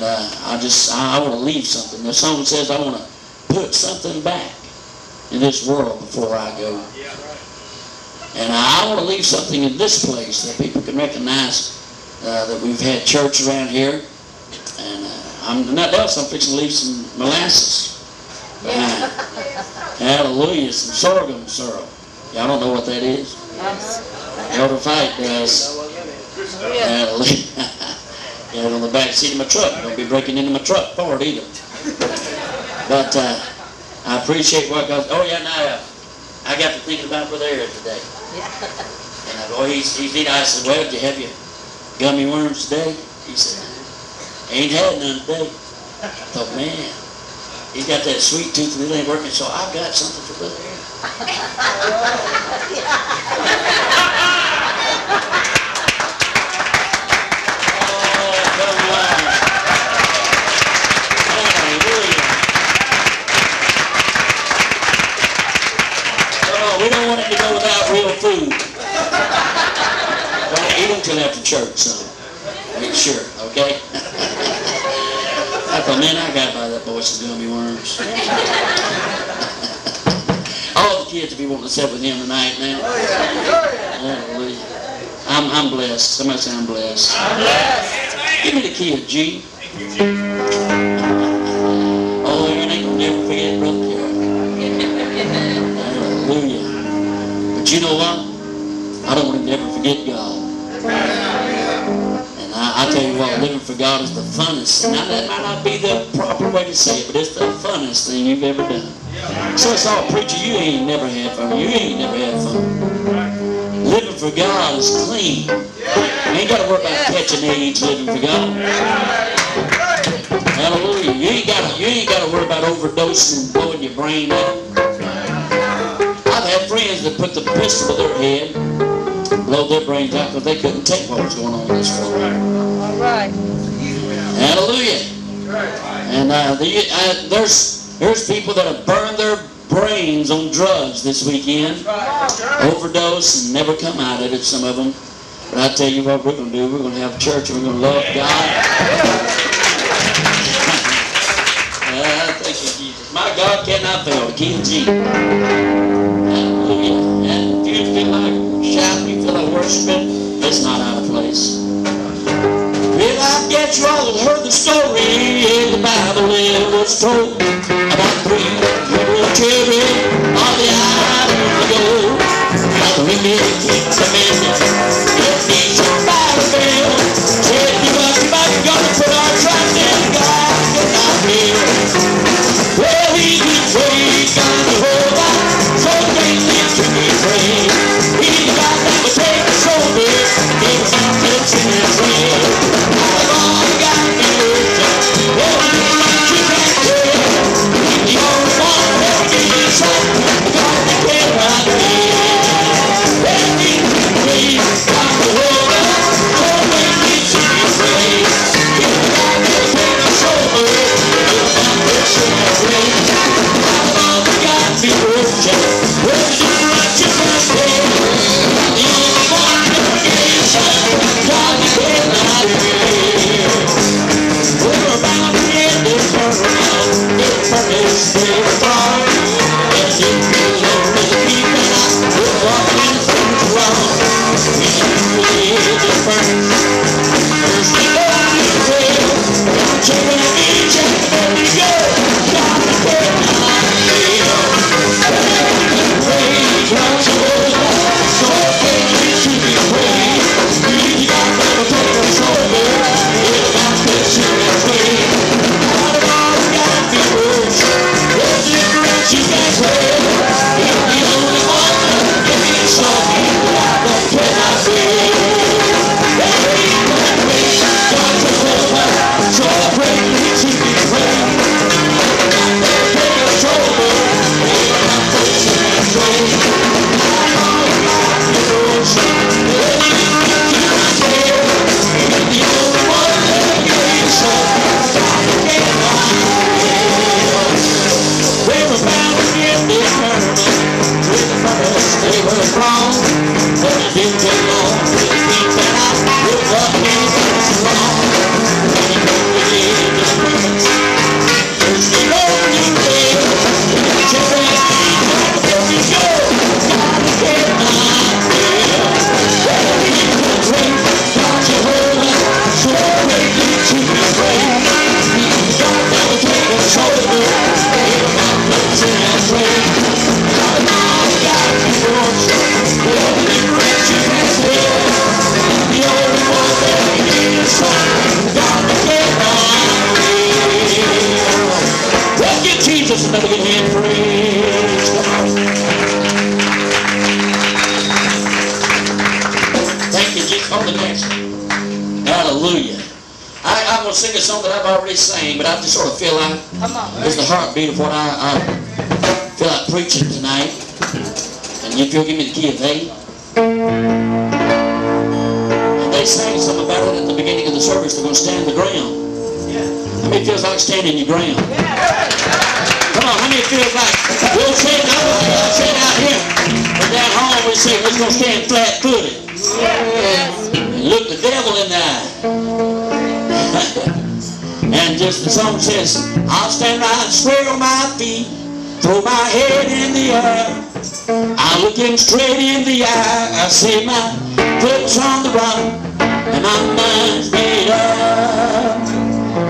And uh, I just, I, I want to leave something. The song says I want to put something back in this world before I go. And I want to leave something in this place that people can recognize uh, that we've had church around here. And uh, I'm not else, I'm fixing to leave some molasses behind. Hallelujah, some sorghum syrup. Y'all don't know what that is? Elder Fight does. Hallelujah. Got it on the back seat of my truck. Don't be breaking into my truck for it either. But uh, I appreciate what God. Oh yeah, now uh, I got to thinking about Brother Aaron today. And I go, he's he's eating. I said, well, did you have your gummy worms today? He said, ain't had none today. I thought, man, he's got that sweet tooth and it ain't working, so I've got something for Brother Aaron. Oh, come on. Hallelujah. Oh, we don't want him to go without real food. Well, eat until after church, so make sure, okay? I thought, man, I got by that boy some gummy worms. All the kids will be wanting to sit with him tonight, man. Oh, Hallelujah. I'm, I'm blessed. Somebody say I'm blessed. I'm blessed. Give me the kid, G. forget God. And I, I tell you what, living for God is the funnest. Now that might not be the proper way to say it, but it's the funnest thing you've ever done. So it's all preacher, you ain't never had fun. You ain't never had fun. Living for God is clean. You ain't got to worry about catching AIDS living for God. Hallelujah. You ain't got you ain't got to worry about overdosing and blowing your brain out. I've had friends that put the pistol to their head, blow their brains out because they couldn't take what was going on in this world. All right. Hallelujah. And uh, the, uh, there's there's people that have burned their brains on drugs this weekend, overdose and never come out of it. Some of them. But I tell you what, we're going to do. We're going to have church and we're going to love God. Thank you, Jesus. My God cannot fail. King Jesus. Hallelujah. And if you feel like feel like worshiping, it's not out of place. Well, I guess you all have heard the story in the Bible. It was told Hallelujah. I, I'm going to sing a song that I've already sang, but I just sort of feel like it's the heartbeat of what I, I feel like preaching tonight. And if you'll give me the key of A. And they sang something about it at the beginning of the service. They're going to stand the ground. How many feels like standing your ground? Come on, how many feels like we'll say it over there, we'll it out here. But down home we say we're going to stand flat-footed. And look the devil in the eye. and just the song says, I'll stand right straight on my feet, throw my head in the air. I look him straight in the eye. I say my foot's on the rock, and my mind's made up.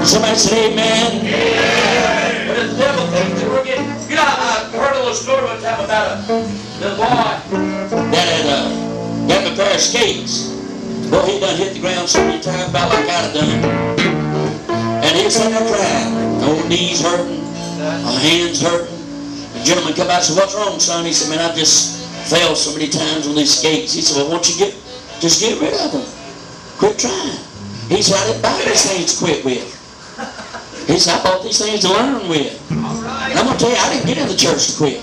Somebody say amen. But the devil thinks we're getting, you know, I heard a little story one about a little boy that had uh, got a pair of skates. Boy, he done hit the ground so many times about like I'd have done. And he was sitting there crying. Knees hurting, my hands hurting. The gentleman come out and said, what's wrong, son? He said, man, I just fell so many times on these skates. He said, well, won't you get, just get rid of them. Quit trying. He said, I didn't buy these things to quit with. He said, I bought these things to learn with. I'm going to tell you, I didn't get in the church to quit.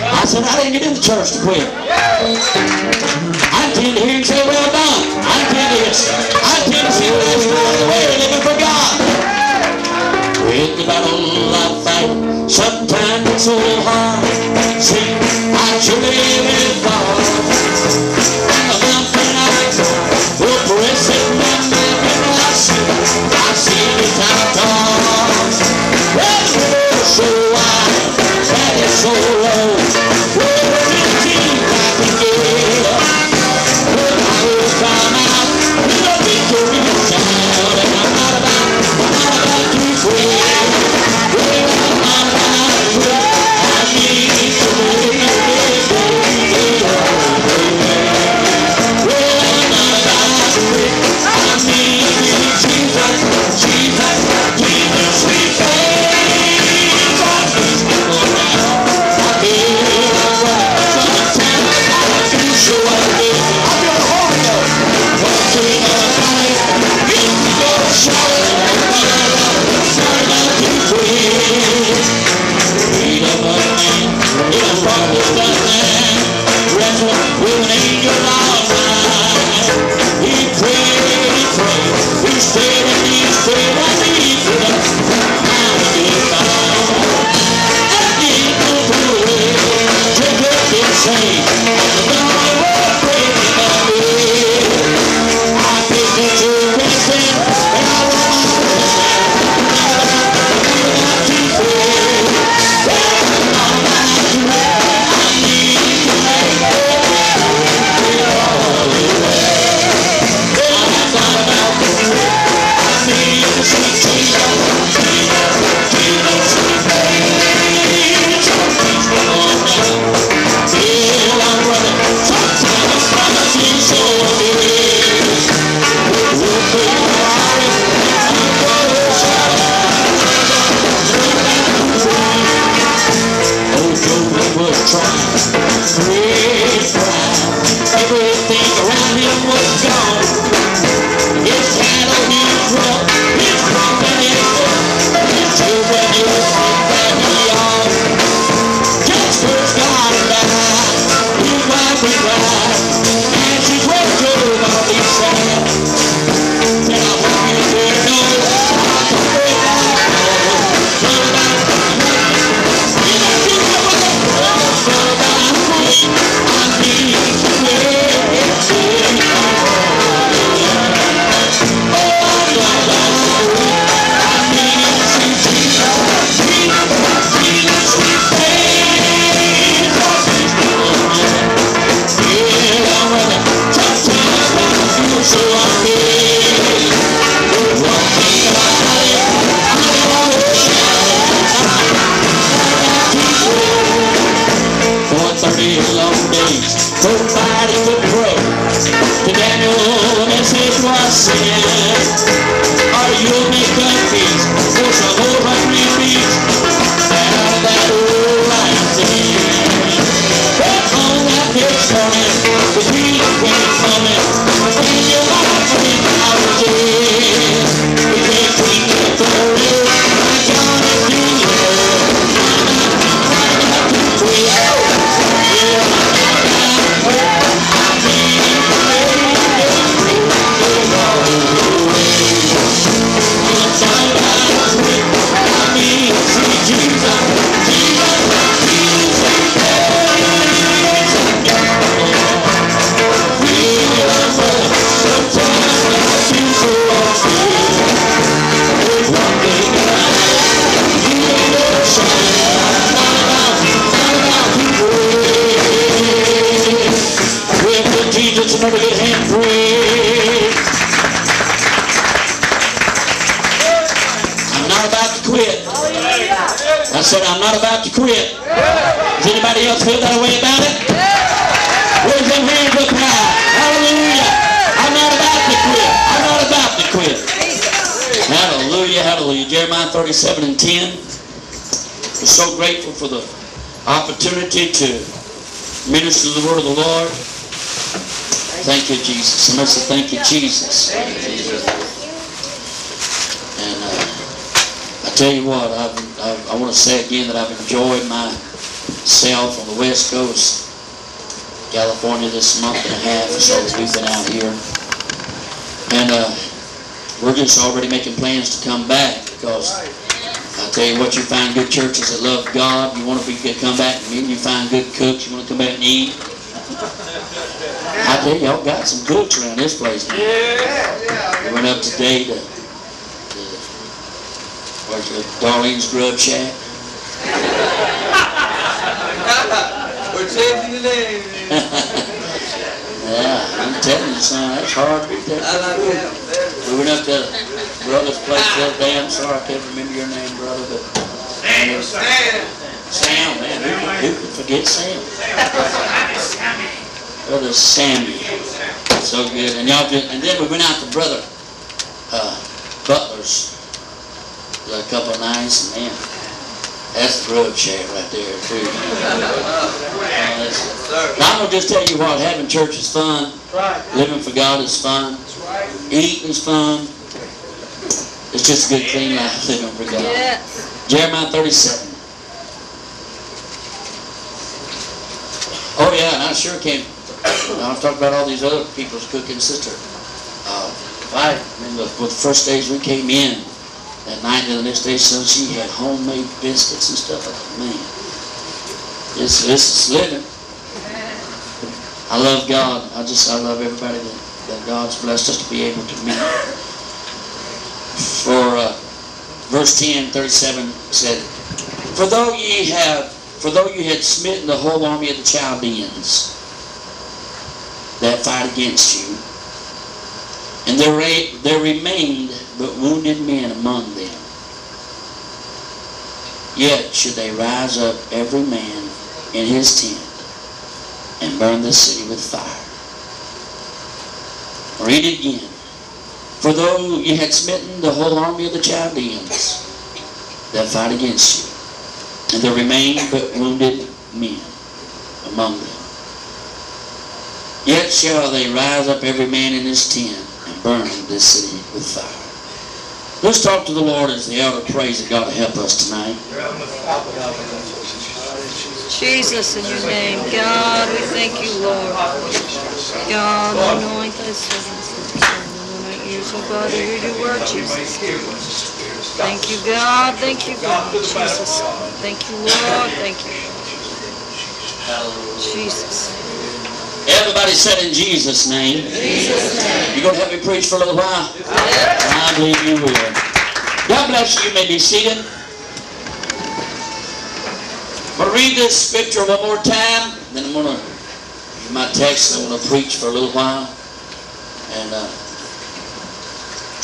I said, I didn't get in the church to quit. I intend to hear him say, well done. I intend to, I intend to see what the way of living for God. With the battle I fight, sometimes it's so hard. See, I truly live God. another good hand for I'm not about to quit. I said, I'm not about to quit. Does anybody else feel that way about it? Raise your hands up high. Hallelujah. I'm not about to quit. I'm not about to quit. Hallelujah, hallelujah. Jeremiah 37 and 10. We're so grateful for the opportunity to minister the word of the Lord. Thank you, Jesus. Somebody say, thank you, Jesus. And uh, I tell you what, I've, I've, I want to say again that I've enjoyed myself on the West Coast, California, this month and a half or so that we've been out here. And uh, we're just already making plans to come back because I tell you what, you find good churches that love God. You want to be come back and. You find good cooks. You want to come back and eat. I tell you, y'all got some cooks around this place. Now. We went up today to, to where's the Darlene's Grub Shack. We're changing the name. Yeah, I'm telling you, son, that's hard to beat I that. like that. We went up to brother's place the other day. I'm sorry I can't remember your name, brother, but Sam. Sam, man, who who could forget Sam? Brother Sammy, so good. And y'all just, and then we went out to brother uh, Butler's a couple of nights, and man, that's the grub shack right there too. Now, I'm gonna just tell you what, having church is fun. Living for God is fun. Right. Eating's fun. It's just a good, clean life living for God. Yes. Jeremiah 37. Oh yeah, and I sure came. I was talking about all these other people's cooking sister. Uh, I remember the first days we came in that night and the next day, so she had homemade biscuits and stuff. I thought, man, this this is living. I love God. I just I love everybody that, that God's blessed us to be able to meet. For uh, verse 10, 37 said, For though ye have, for though you had smitten the whole army of the Chaldeans that fight against you, and there, ra- there remained but wounded men among them, yet should they rise up every man in his tent and burn the city with fire. Read it again. For though ye had smitten the whole army of the Chaldeans that fight against you, and there remained but wounded men among them, yet shall they rise up every man in his tent and burn this city with fire. Let's talk to the Lord as the elder prays that God will help us tonight. Jesus, in your name. God, we thank you, Lord. God, anoint the anoint ears, oh God, to hear your word, Jesus. Thank you, God. Thank you, God. Jesus. Thank you, Lord. Thank you. Jesus. Everybody said in Jesus' name. You're going to help me preach for a little while? I believe you will. God bless you. You may be seated. I'm going to read this scripture one more time. Then I'm going to give my text and I'm going to preach for a little while. And uh,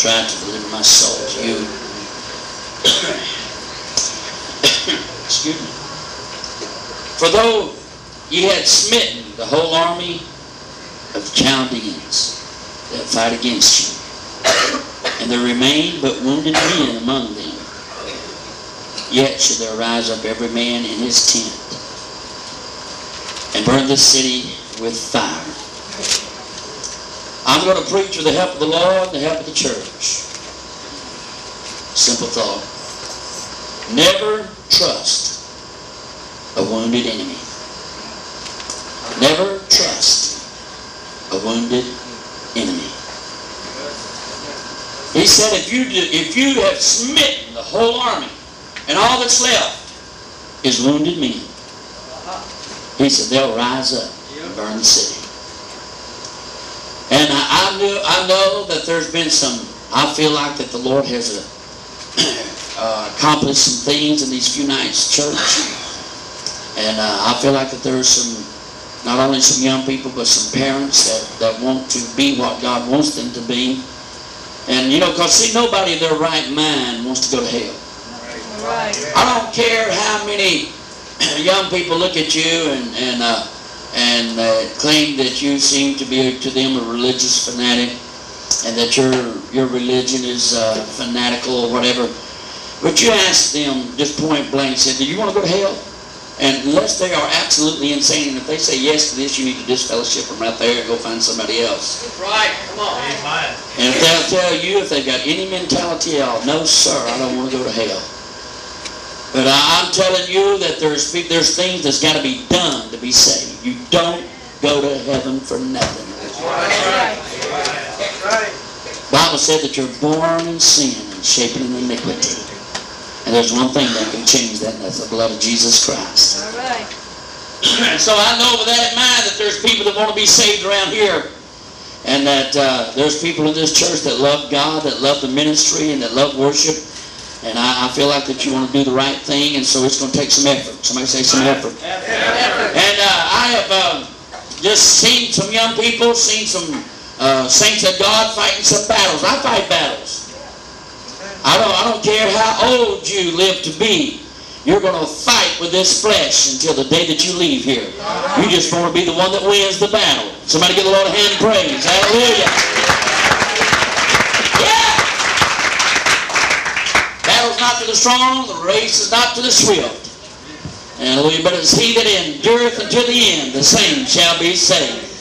try to deliver my soul to you. Excuse me. For though ye had smitten the whole army of Chaldeans that fight against you, and there remained but wounded men among them, yet should there rise up every man in his tent and burn the city with fire. I'm going to preach with the help of the Lord and the help of the church. Simple thought. Never trust a wounded enemy. Never trust a wounded enemy. He said, if you do, if you have smitten the whole army, and all that's left is wounded men, he said they'll rise up and burn the city. And I, I knew, I know that there's been some. I feel like that the Lord has uh, uh, accomplished some things in these few nights, church. And uh, I feel like that there's some not only some young people, but some parents that, that want to be what God wants them to be. And, you know, because, see, nobody in their right mind wants to go to hell. Right. I don't care how many young people look at you and and uh, and uh, claim that you seem to be to them a religious fanatic, and that your your religion is uh, fanatical or whatever. But you ask them just point blank, said, "Do you want to go to hell?" And unless they are absolutely insane, and if they say yes to this, you need to disfellowship them right there and go find somebody else. Right, come on. Amen. And if they'll tell you if they've got any mentality at all, no sir, I don't want to go to hell. But I, I'm telling you that there's there's things that's got to be done to be saved. You don't go to heaven for nothing. That's right. That's right. Bible said that you're born in sin and shapen in iniquity. And there's one thing that can change that, and that's the blood of Jesus Christ. All right. And so I know with that in mind that there's people that want to be saved around here. And that uh, there's people in this church that love God, that love the ministry, and that love worship. And I, I feel like that you want to do the right thing, and so it's going to take some effort. Somebody say some effort. And uh, I have uh, just seen some young people, seen some uh, saints of God fighting some battles. I fight battles. I don't, I don't care how old you live to be. You're going to fight with this flesh until the day that you leave here. You just want to be the one that wins the battle. Somebody give the Lord a hand of praise. Hallelujah. Yeah. Battle's not to the strong, the race is not to the swift. Hallelujah. But it's he that endureth until the end, the same shall be saved.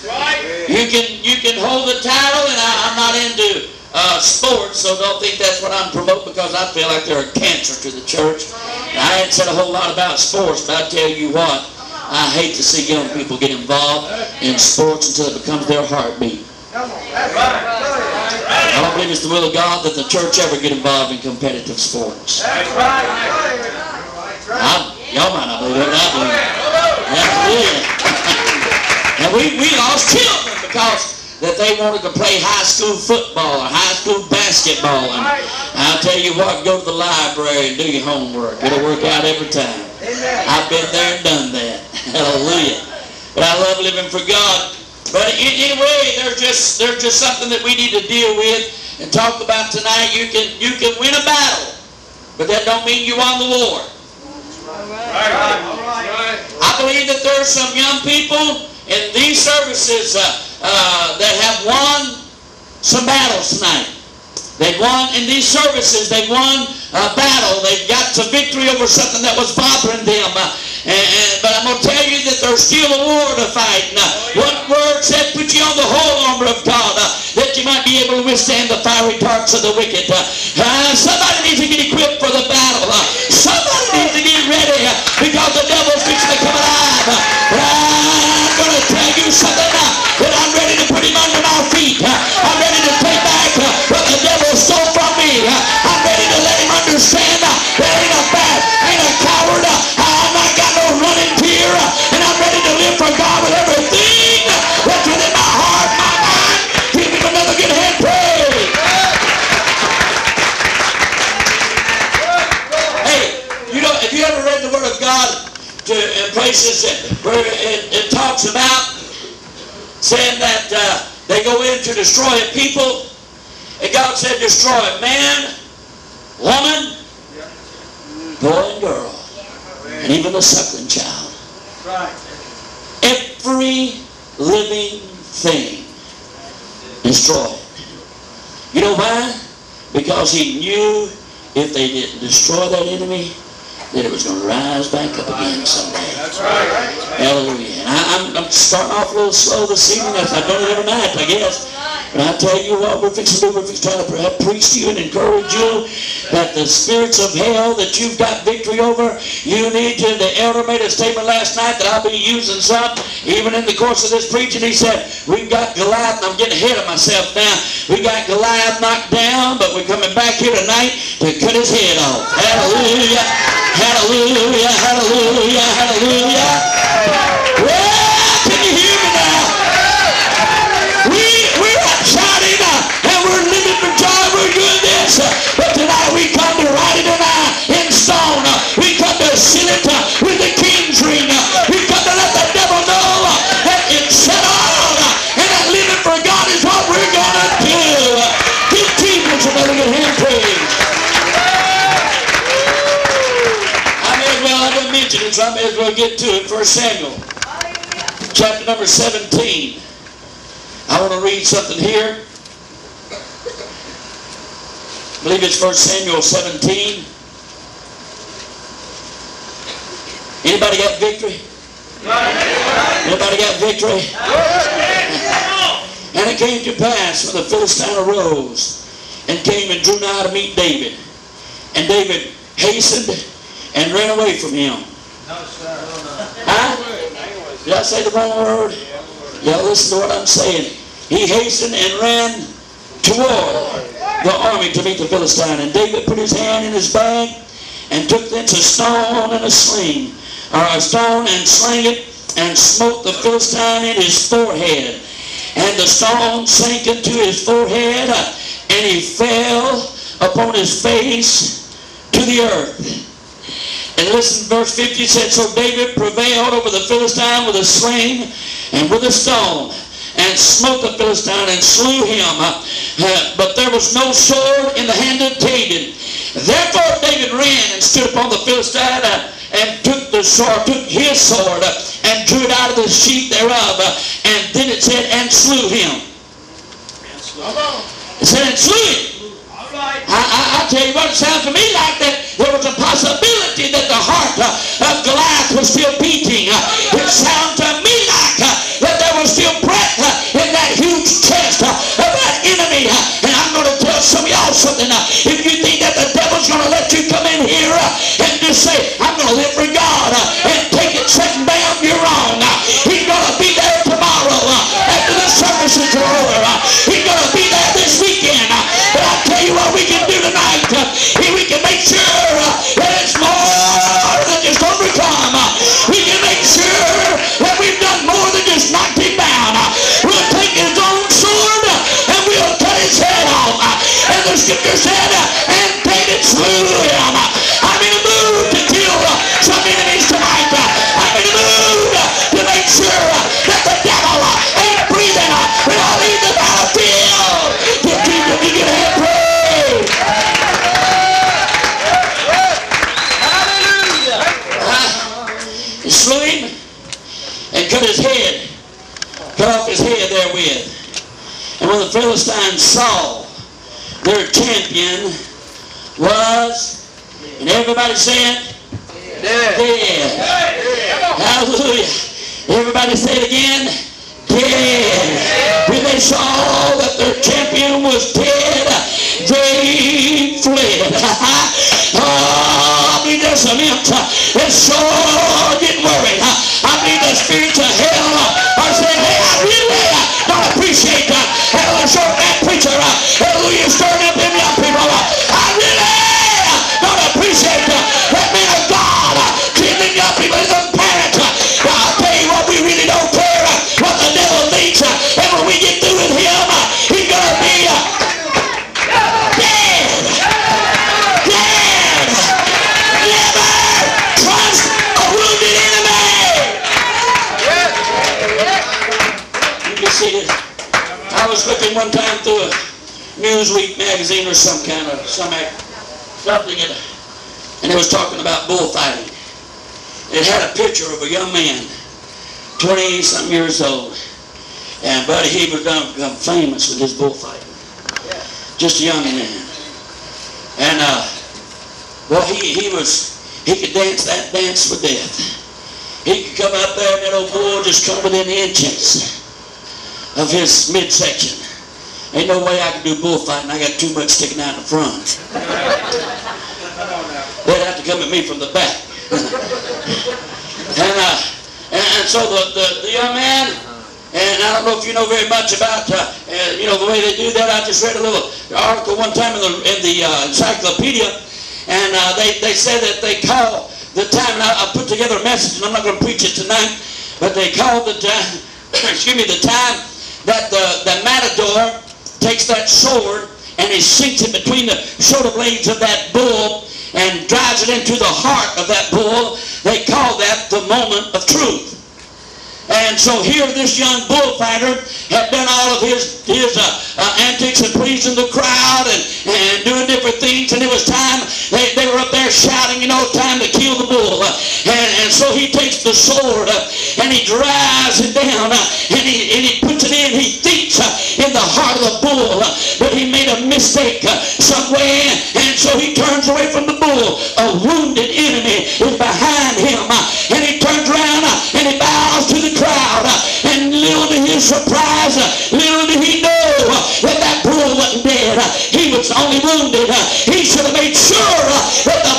You can you can hold the title, and I, I'm not into uh, sports, so don't think that's what I'm promoting because I feel like they're a cancer to the church. I ain't said a whole lot about sports, but I tell you what, I hate to see young people get involved in sports until it becomes their heartbeat. I don't believe it's the will of God that the church ever get involved in competitive sports. Y'all might not believe it, but I believe it. And we, we lost children because that they wanted to play high school football or high school basketball. And I'll tell you what, go to the library and do your homework. It'll work out every time. I've been there and done that. Hallelujah. But I love living for God. But in- anyway, there's just there's just something that we need to deal with and talk about tonight. You can you can win a battle, but that don't mean you won the war. All right. I believe that there are some young people in these services uh, uh, that have won some battles tonight. They've won in these services. They've won a battle. They've got some victory over something that was bothering them. Uh, and, and- but I'm going to tell you that there's still a war to fight. And, uh, what word said, put you on the whole armor of God, uh, that you might be able to withstand the fiery darts of the wicked. Uh, uh, somebody needs to get equipped for the battle. Uh, somebody needs to get ready because the devil's talks about saying that uh, they go in to destroy a people, and God said destroy man, woman, boy and girl, and even the suckling child. Every living thing destroyed. You know why? Because he knew if they didn't destroy that enemy, that it was going to rise back up again someday. Hallelujah. And I, I'm, I'm starting off a little slow this evening. I've done it every night, I guess. But I tell you what, we're fixing to do, we're fixing to preach to you and encourage you that the spirits of hell that you've got victory over, you need to, the elder made a statement last night that I'll be using some, even in the course of this preaching. He said, we've got Goliath, and I'm getting ahead of myself now. We got Goliath knocked down, but we're coming back here tonight to cut his head off. Hallelujah. Hallelujah. Hallelujah. Hallelujah. But tonight we come to write it in, in stone. uh, We come to seal it uh, with the well get to it. First Samuel, chapter number 17. I want to read something here. I believe it's First Samuel 17. Anybody got victory? Anybody got victory? And it came to pass when the Philistine arose and came and drew nigh to meet David. And David hastened and ran away from him. Huh? Did I say the wrong word? Yeah, listen to what I'm saying. He hastened and ran toward the army to meet the Philistine. And David put his hand in his bag and took thence a stone and a sling, or a stone and slang it, and smote the Philistine in his forehead. And the stone sank into his forehead, and he fell upon his face to the earth. And listen, verse 50 said, So David prevailed over the Philistine with a sling and with a stone, and smote the Philistine and slew him. Uh, but there was no sword in the hand of David. Therefore David ran and stood upon the Philistine uh, and took the sword, took his sword, uh, and drew it out of the sheath thereof. uh, and then it said, and slew him. It said, and slew him. I, I, I tell you what, it sounds to me like that there was a possibility that the heart uh, of Goliath was still beating. Uh, it sounds to me like uh, that there was still breath uh, in that huge chest uh, of that enemy. Uh, and I'm going to tell some of y'all something. If you think that the devil's going to let you come in here and just say, I'm going to live for God and take it second down, you're wrong. Slew him. Uh, I'm in a mood to kill uh, some enemies tonight. Uh, I'm in a mood uh, to make sure uh, that the devil uh, ain't breathing uh, when I leave the battlefield. Give Jesus, get a hand praise. He slew him and cut his head, cut off his head therewith. And when the Philistines saw their champion was, and everybody said, dead. Hallelujah. Everybody say it again. Dead. When they saw that their champion was dead, they fled. oh, I mean, there's some imp that sure getting worried. I mean, the spirits magazine or some kind of some act, something, and, and it was talking about bullfighting. It had a picture of a young man, 20 something years old, and buddy, he was done become famous with his bullfighting. Just a young man, and uh, well, he he was he could dance that dance with death. He could come up there and that old bull just come within inches of his midsection. Ain't no way I can do bullfighting. I got too much sticking out in the front. They'd have to come at me from the back. and, uh, and, and so the, the, the young man, and I don't know if you know very much about, uh, uh, you know, the way they do that. I just read a little article one time in the, in the uh, encyclopedia, and uh, they, they said that they call the time, and I, I put together a message, and I'm not going to preach it tonight, but they call the time, excuse me, the time that the, the matador takes that sword and he sinks it between the shoulder blades of that bull and drives it into the heart of that bull. They call that the moment of truth. And so here this young bullfighter had done all of his, his uh, uh, antics and pleasing the crowd and, and doing different things. And it was time, they, they were up there shouting, you know, time to kill the bull. Uh, and, and so he takes the sword uh, and he drives it down uh, and, he, and he puts it in. He thinks in the heart of the bull but he made a mistake somewhere and so he turns away from the bull. A wounded enemy is behind him and he turns around and he bows and little to his surprise, little did he know that that bull wasn't dead. He was only wounded. He should have made sure that the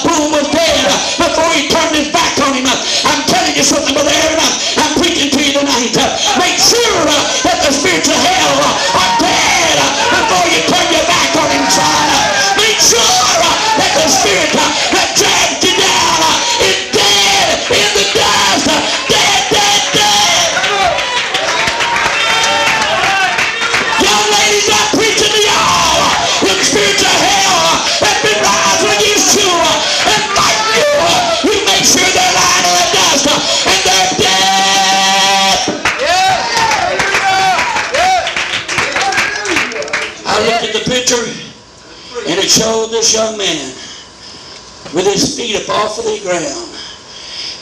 of the ground.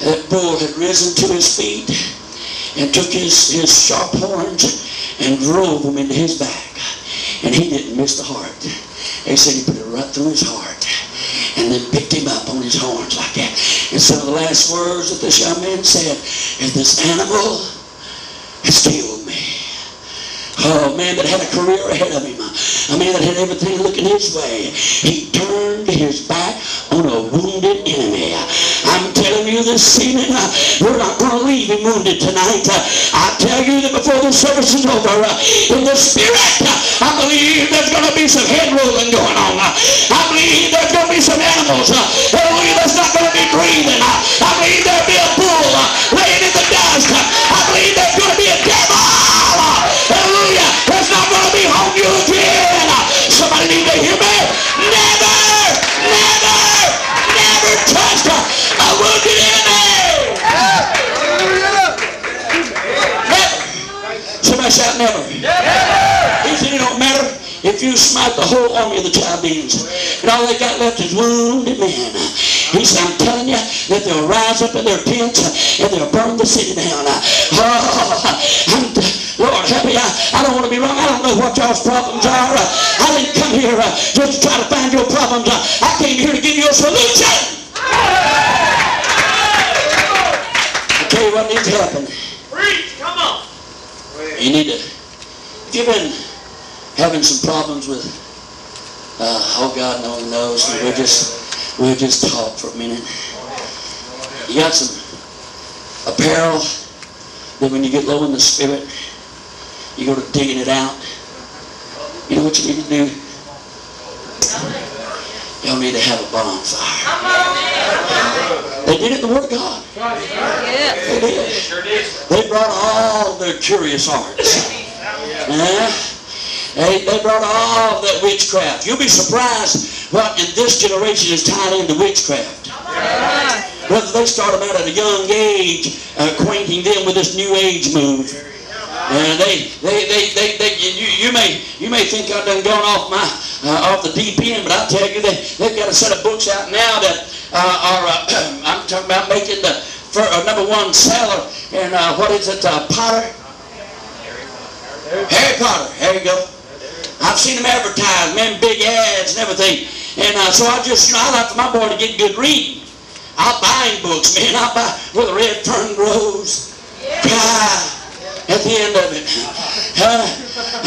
That bull had risen to his feet and took his, his sharp horns and drove them into his back. And he didn't miss the heart. They said he put it right through his heart and then picked him up on his horns like that. And of the last words that this young man said is, this animal has killed me. Oh, a man that had a career ahead of him. A man that had everything looking his way. He turned his back you this evening, uh, we're not going to leave him wounded tonight. Uh, I tell you that before the service is over, uh, in the spirit, I believe there's going to be some head rolling going on. I believe there's going to be some animals. Uh, whole army of the Chaldeans and all they got left is wounded men. He said, I'm telling you that they'll rise up in their tents and they'll burn the city down. Oh, Lord, help me. I, I don't want to be wrong. I don't know what y'all's problems are. I didn't come here uh, just to try to find your problems. I came here to give you a solution. I tell you what needs to happen. Preach, come on. You need to, if you've been having some problems with, oh God no only knows, and we'll just, we'll just talk for a minute. You got some apparel that when you get low in the spirit, you go to digging it out. You know what you need to do? Y'all need to have a bonfire. They did it in the Word of God. They did. They brought all their curious arts. Uh, they, they brought all that witchcraft. You'll be surprised what in this generation is tied into witchcraft. Whether they start them out at a young age, acquainting them with this new age move. And they, they, they, they, they you, you may, you may think I've done gone off my, uh, off the deep end, but I tell you, they, they've got a set of books out now that uh, are, uh, I'm talking about making the for, uh, number one seller in uh, what is it, uh, Potter? Harry Potter. There you go. I've seen them advertised, man, big ads and everything. And uh, so I just, you know, I like for my boy to get good reading. I'll buy him books, man. I'll buy where the red fern grows. God, at the end of it. Uh,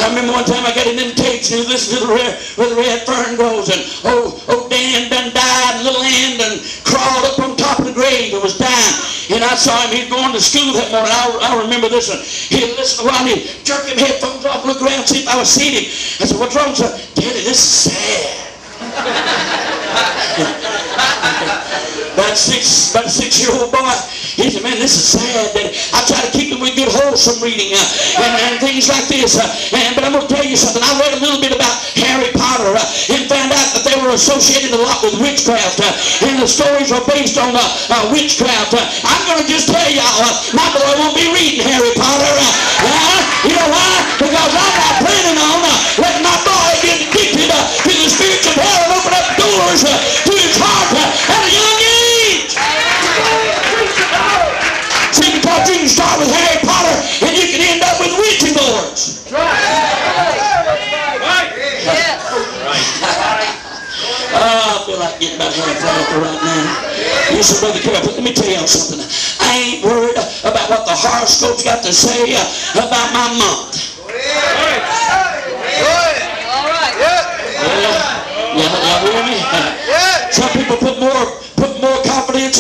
I remember one time I got tapes and he listened to the red, where the red fern grows and oh, oh Dan done died and little Ann done crawled up on top of the grave and was dying. And I saw him, he'd going to school that morning. I, I remember this one. He'd listen while he'd jerk him headphones off, look around, see if I was seeing him. I said, what's wrong, sir? Daddy, this is sad. about six, about a six-year-old boy. He said, "Man, this is sad." That I try to keep him with good, wholesome reading uh, and, and things like this. Uh, and, but I'm to tell you something. I read a little bit about Harry Potter uh, and found out that they were associated a lot with witchcraft, uh, and the stories are based on uh, uh, witchcraft. Uh, I'm going to just tell y'all, my boy won't be reading Harry Potter. You know why? Because I'm not half laughter right now. Said, Brother Carol, let me tell you something. I ain't worried about what the horoscope's got to say about my month. All right. Yeah, y'all hear me? Some people put more put more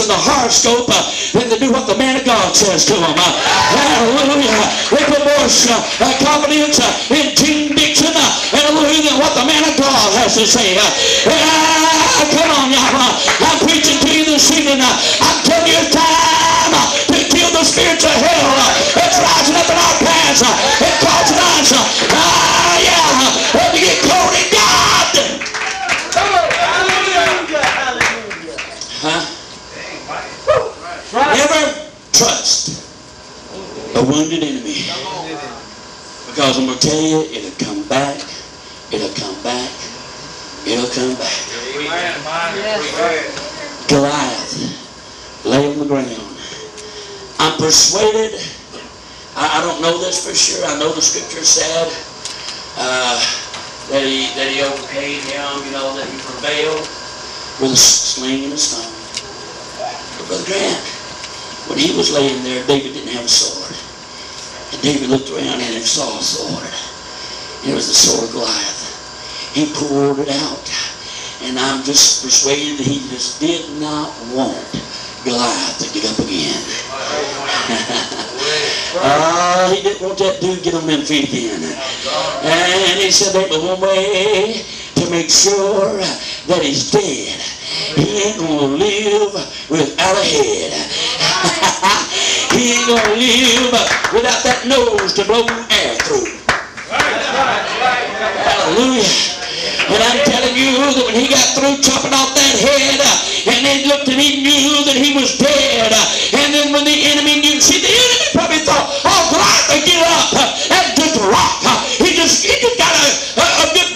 in the horoscope uh, than they do what the man of God says to them. Uh, hallelujah. They put more uh, confidence uh, in Jeane Dixon uh, hallelujah, than what the man of God has to say. Uh, uh, come on, y'all. Uh, I'm preaching to you this evening. Uh, I'm telling you it's time uh, to kill the spirits of hell. Uh, it's rising up in our pants. Uh, it's causing us. A wounded enemy. Because I'm going to tell you, it'll come back, it'll come back, it'll come back. Goliath lay on the ground. I'm persuaded, I, I don't know this for sure, I know the scripture said uh, that, he, that he overcame him, you know, that he prevailed with a sling and a stone. But Brother Grant, when he was laying there, David didn't have a sword. David looked around and saw a sword. It was the sword of Goliath. He pulled it out. And I'm just persuaded that he just did not want Goliath to get up again. Ah, he didn't want that dude to get on them feet again. And he said there was one way to make sure that he's dead. He ain't gonna live without a head. He ain't gonna live without that nose to blow air through. Hallelujah. And I'm telling you that when he got through chopping off that head, and he looked and he knew that he was dead. And then when the enemy knew, see, the enemy probably thought, oh, will get up and just rock. He just, he just got a, a, a good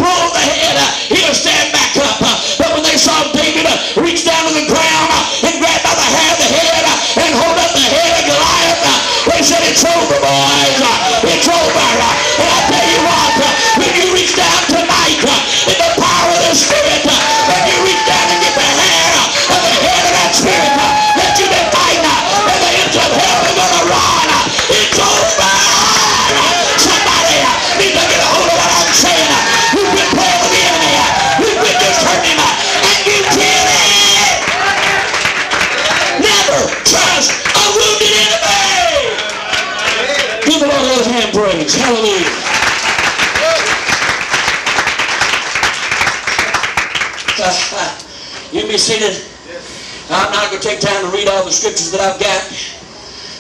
the scriptures that I've got.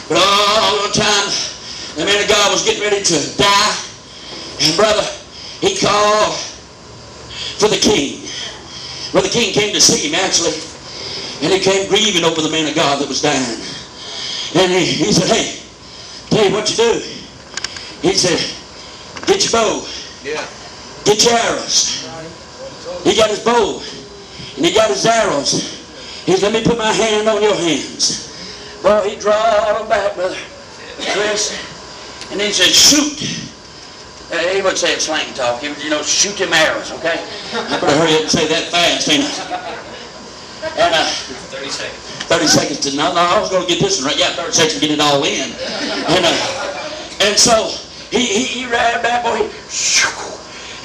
But all the time, the man of God was getting ready to die. And brother, he called for the king. Well, the king came to see him, actually. And he came grieving over the man of God that was dying. And he, he said, hey, tell you what you do. He said, get your bow. Yeah. Get your arrows. He got his bow. And he got his arrows. He let me put my hand on your hands. Well, he drawed them back, brother. Chris. And then he said, shoot. Uh, he wouldn't say it slang talk. He would, you know, shoot them arrows, okay? I better hurry up and say that fast, ain't I? And uh, 30 seconds. 30 seconds to no, no, I was going to get this one right. Yeah, 30 seconds to get it all in. And, uh, and so he, he, he ran that boy,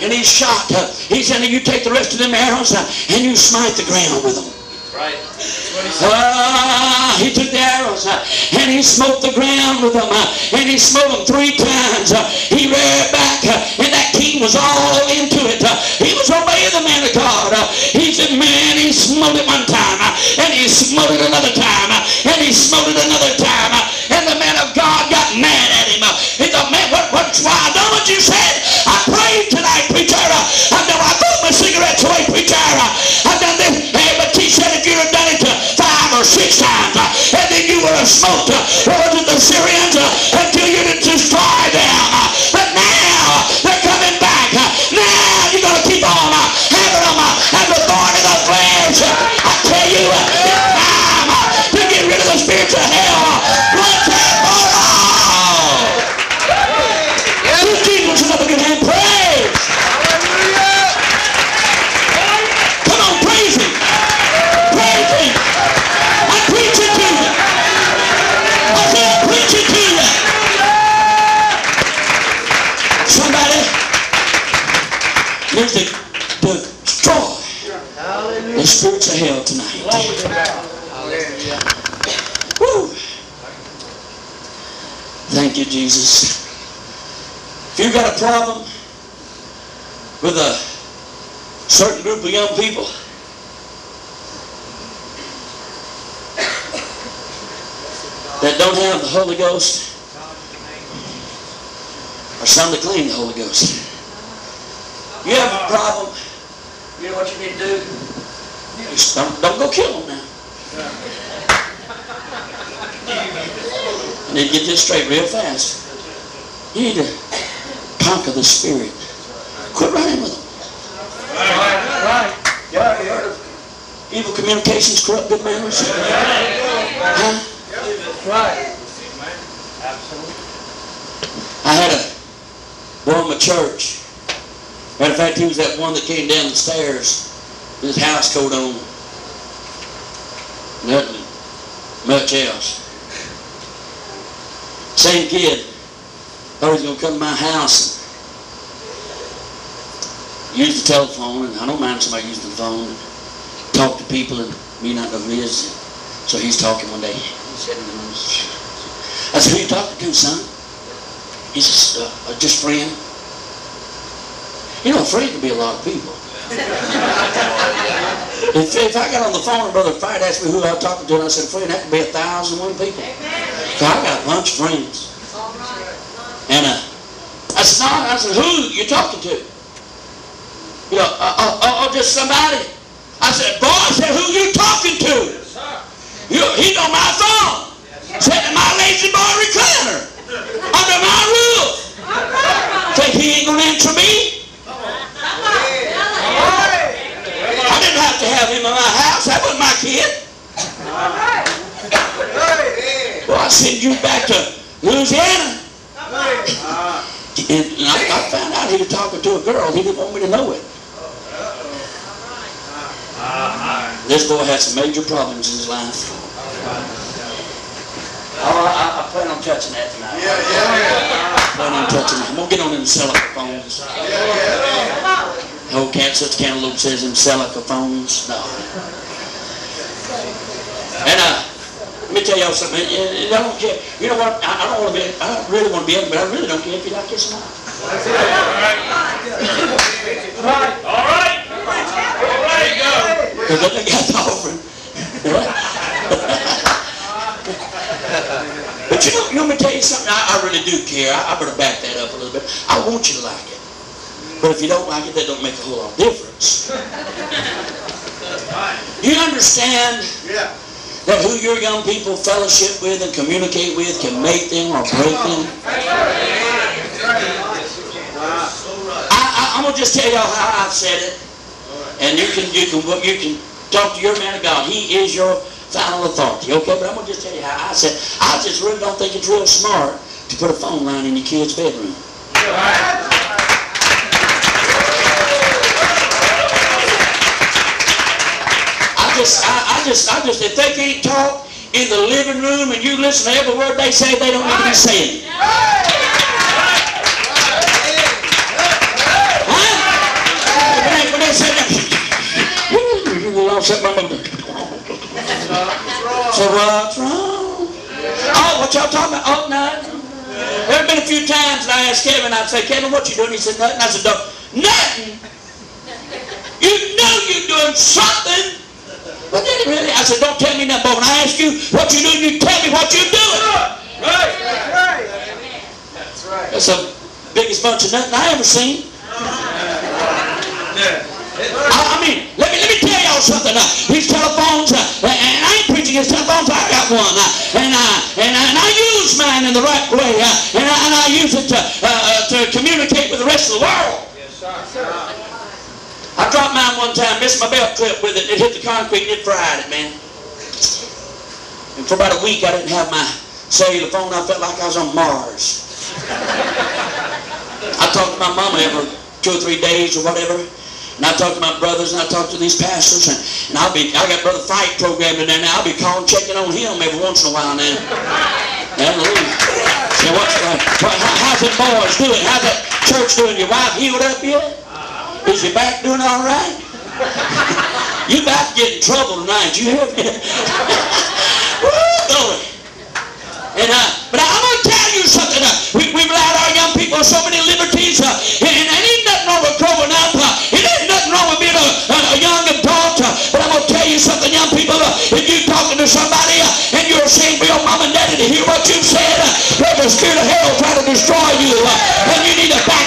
and he shot. Uh, he said, you take the rest of them arrows uh, and you smite the ground with them. Right. Ah, he took the arrows uh, and he smote the ground with them uh, and he smote them three times. Uh, he reared back uh, and that king was all into it. Uh, he was obeying the man of God. Uh, he said, man, he smote it one time uh, and he smote it another time uh, and he smote it another time uh, and the man of God got mad at him. Uh, he thought, man, what, what's why smoked uh, what was the Syrians until you destroy Woo. Thank you, Jesus. If you've got a problem with a certain group of young people, that don't have the Holy Ghost, or some that claim the Holy Ghost. You have a problem, you know what you need to do? Don't, don't go kill them now. I need to get this straight real fast. You need to conquer the spirit. Quit running with them. Right. right. Yeah, you of evil communications, corrupt good manners? Yeah. Huh? Right. I had a boy in my church. Matter of fact, he was that one that came down the stairs with his house coat on. Nothing much else. Same kid. He was going to come to my house and use the telephone, and I don't mind somebody using the phone, talk to people and me not know who he. So he's talking one day. He said, I said, who you talking to, son? He says, uh, uh, just friend. You know, friend can be a lot of people. if, if I got on the phone and Brother Fight asked me who I was talking to, and I said, friend, that could be a thousand and one people. So I got a bunch of friends. And uh, I said, no, I said, who you talking to? You know, uh, uh, uh, oh, just somebody. I said, boy, I said, who you talking to? You, he on my phone. Sitting in my lazy boy recliner. Under my roof. Think he ain't gonna answer me? I didn't have to have him in my house. That wasn't my kid. Well, I send you back to Louisiana. And I, I found out he was talking to a girl. He didn't want me to know it. This boy had some major problems in his life. Oh, I, I plan on touching that tonight. Yeah, yeah, Yeah. Plan on touching it. I'm gonna get on them cellular phones. Old such cantaloupe says them cellular phones. No. And uh, let me tell y'all something. I don't care. You know what? I, I don't want to be. I don't really want to be ugly, but I really don't care if you like this or not. All right. There you go. Because they got the offering. but you know, let me tell you something. I, I really do care. I, I better back that up a little bit. I want you to like it. But if you don't like it, that don't make a whole lot of difference. You understand Yeah. that who your young people fellowship with and communicate with can make them or break them? I, I, I'm gonna just tell y'all how I've said it, and you can you can you can talk to your man of God. He is your final authority. Okay, but I'm gonna just tell you how I said. I just really don't think it's real smart to put a phone line in your kid's bedroom. I just, I, I just, I just, if they can't talk in the living room and you listen to every word they say, they don't need to be saying it. So what's wrong? Oh, what y'all talking about? Oh, nothing. There have been a few times I asked Kevin, I'd say, Kevin, what you doing? He said, nothing. I said, "Don't- nothing. You know you're doing something. But then he really, I said, don't tell me nothing, but when I ask you what you're doing, you tell me what you're doing. Right. That's right. That's the biggest bunch of nothing I ever seen. Yeah. I, I mean, let me let me tell y'all something. Uh, these telephones, uh, and I ain't preaching his telephones. I got one, uh, and I and I, and I use mine in the right way, uh, and I, and I use it to uh, uh, to communicate with the rest of the world. Yes, sir. I dropped mine one time, missed my belt clip with it. It hit the concrete and it fried it, man. And for about a week, I didn't have my cellular phone. I felt like I was on Mars. I talked to my mama every two or three days or whatever. And I talk to my brothers and I talk to these pastors and, and I'll be I got Brother Fight programmed in there now. I'll be calling, checking on him every once in a while now. Hallelujah. Say, what's uh, how's them boys doing? How's that church doing? Your wife healed up yet? Is your back doing all right? You about to get in trouble tonight. You hear me? Woo. And uh, but I'm gonna tell you something. Uh, we, we've allowed our young people so many liberties, uh, and, and ain't nothing wrong with growing up. Uh, it ain't nothing wrong with being a, a, a young adult. Uh, but I'm gonna tell you something, young people. Uh, if you're talking to somebody uh, and you're ashamed for your mom and daddy to hear what you've said, uh, there's a spirit of hell trying to destroy you, and you need to back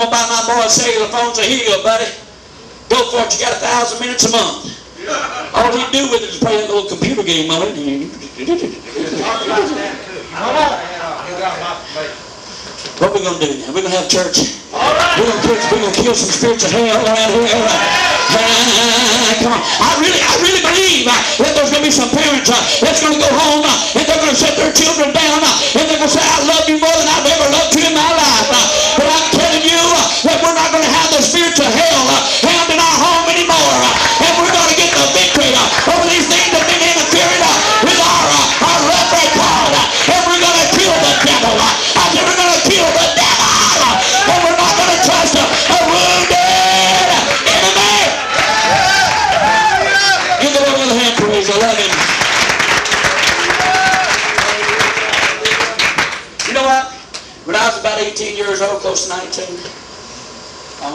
right. You think I'm gonna buy my boy a cellular phone? Say, here you go, buddy. Go for it. You got a thousand minutes a month. All he do with it is play that little computer game on it. Talk about that too. Come on. You got my faith. What we gonna do now? We're gonna have church. All right. We're gonna, kill, we're gonna kill some spiritual hell around here. Come on. I really, I really believe uh, that there's gonna be some parents uh, that's gonna go home uh, and they're gonna set their children down and they're gonna say, I love you more than I've ever loved you in my life. But I'm that we're not gonna have the spiritual hell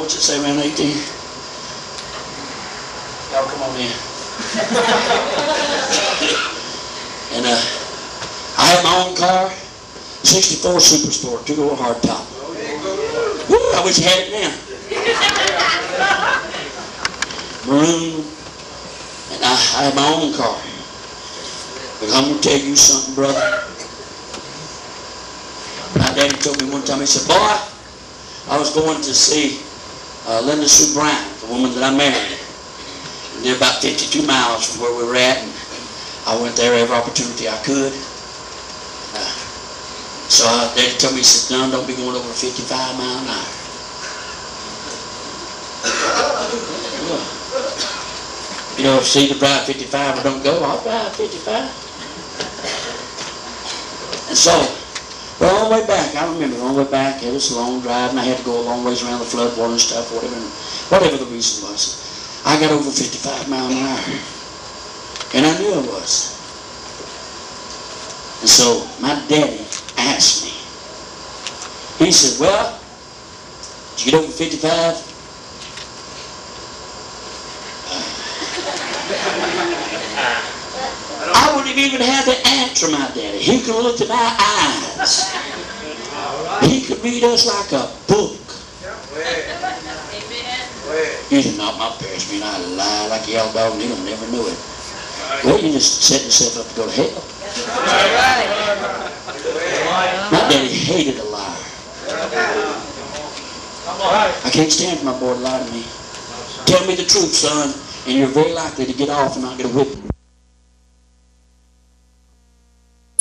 I want you say around 18. Y'all come on in. and uh, I had my own car, 64 Super Sport, two-door hardtop. Woo, I wish I had it now. Maroon, and I, I had my own car. But I'm gonna tell you something, brother. My daddy told me one time, he said, boy, I was going to see uh, Linda Sue Bryant, the woman that I married. And they're about 52 miles from where we were at, and I went there every opportunity I could. Uh, so uh, Daddy told me, he said, Don, don't be going over 55 mile an hour. You know, if see to drive 55 or don't go, I'll drive 55. And so, the long way back, I remember the long way back, it was a long drive, and I had to go a long ways around the floodwater and stuff, whatever, whatever the reason was. I got over 55 mile an hour. And I knew I was. And so, my daddy asked me, he said, well, did you get over 55? I wouldn't have even had to answer my daddy. He could look in my eyes. He could read us like a book. He said, not my parents being I lie like yellow dog, and they'll never know it. Well, you just set yourself up to go to hell. My daddy hated a liar. I can't stand for my boy to lie to me. Tell me the truth, son, and you're very likely to get off and not get a whipping.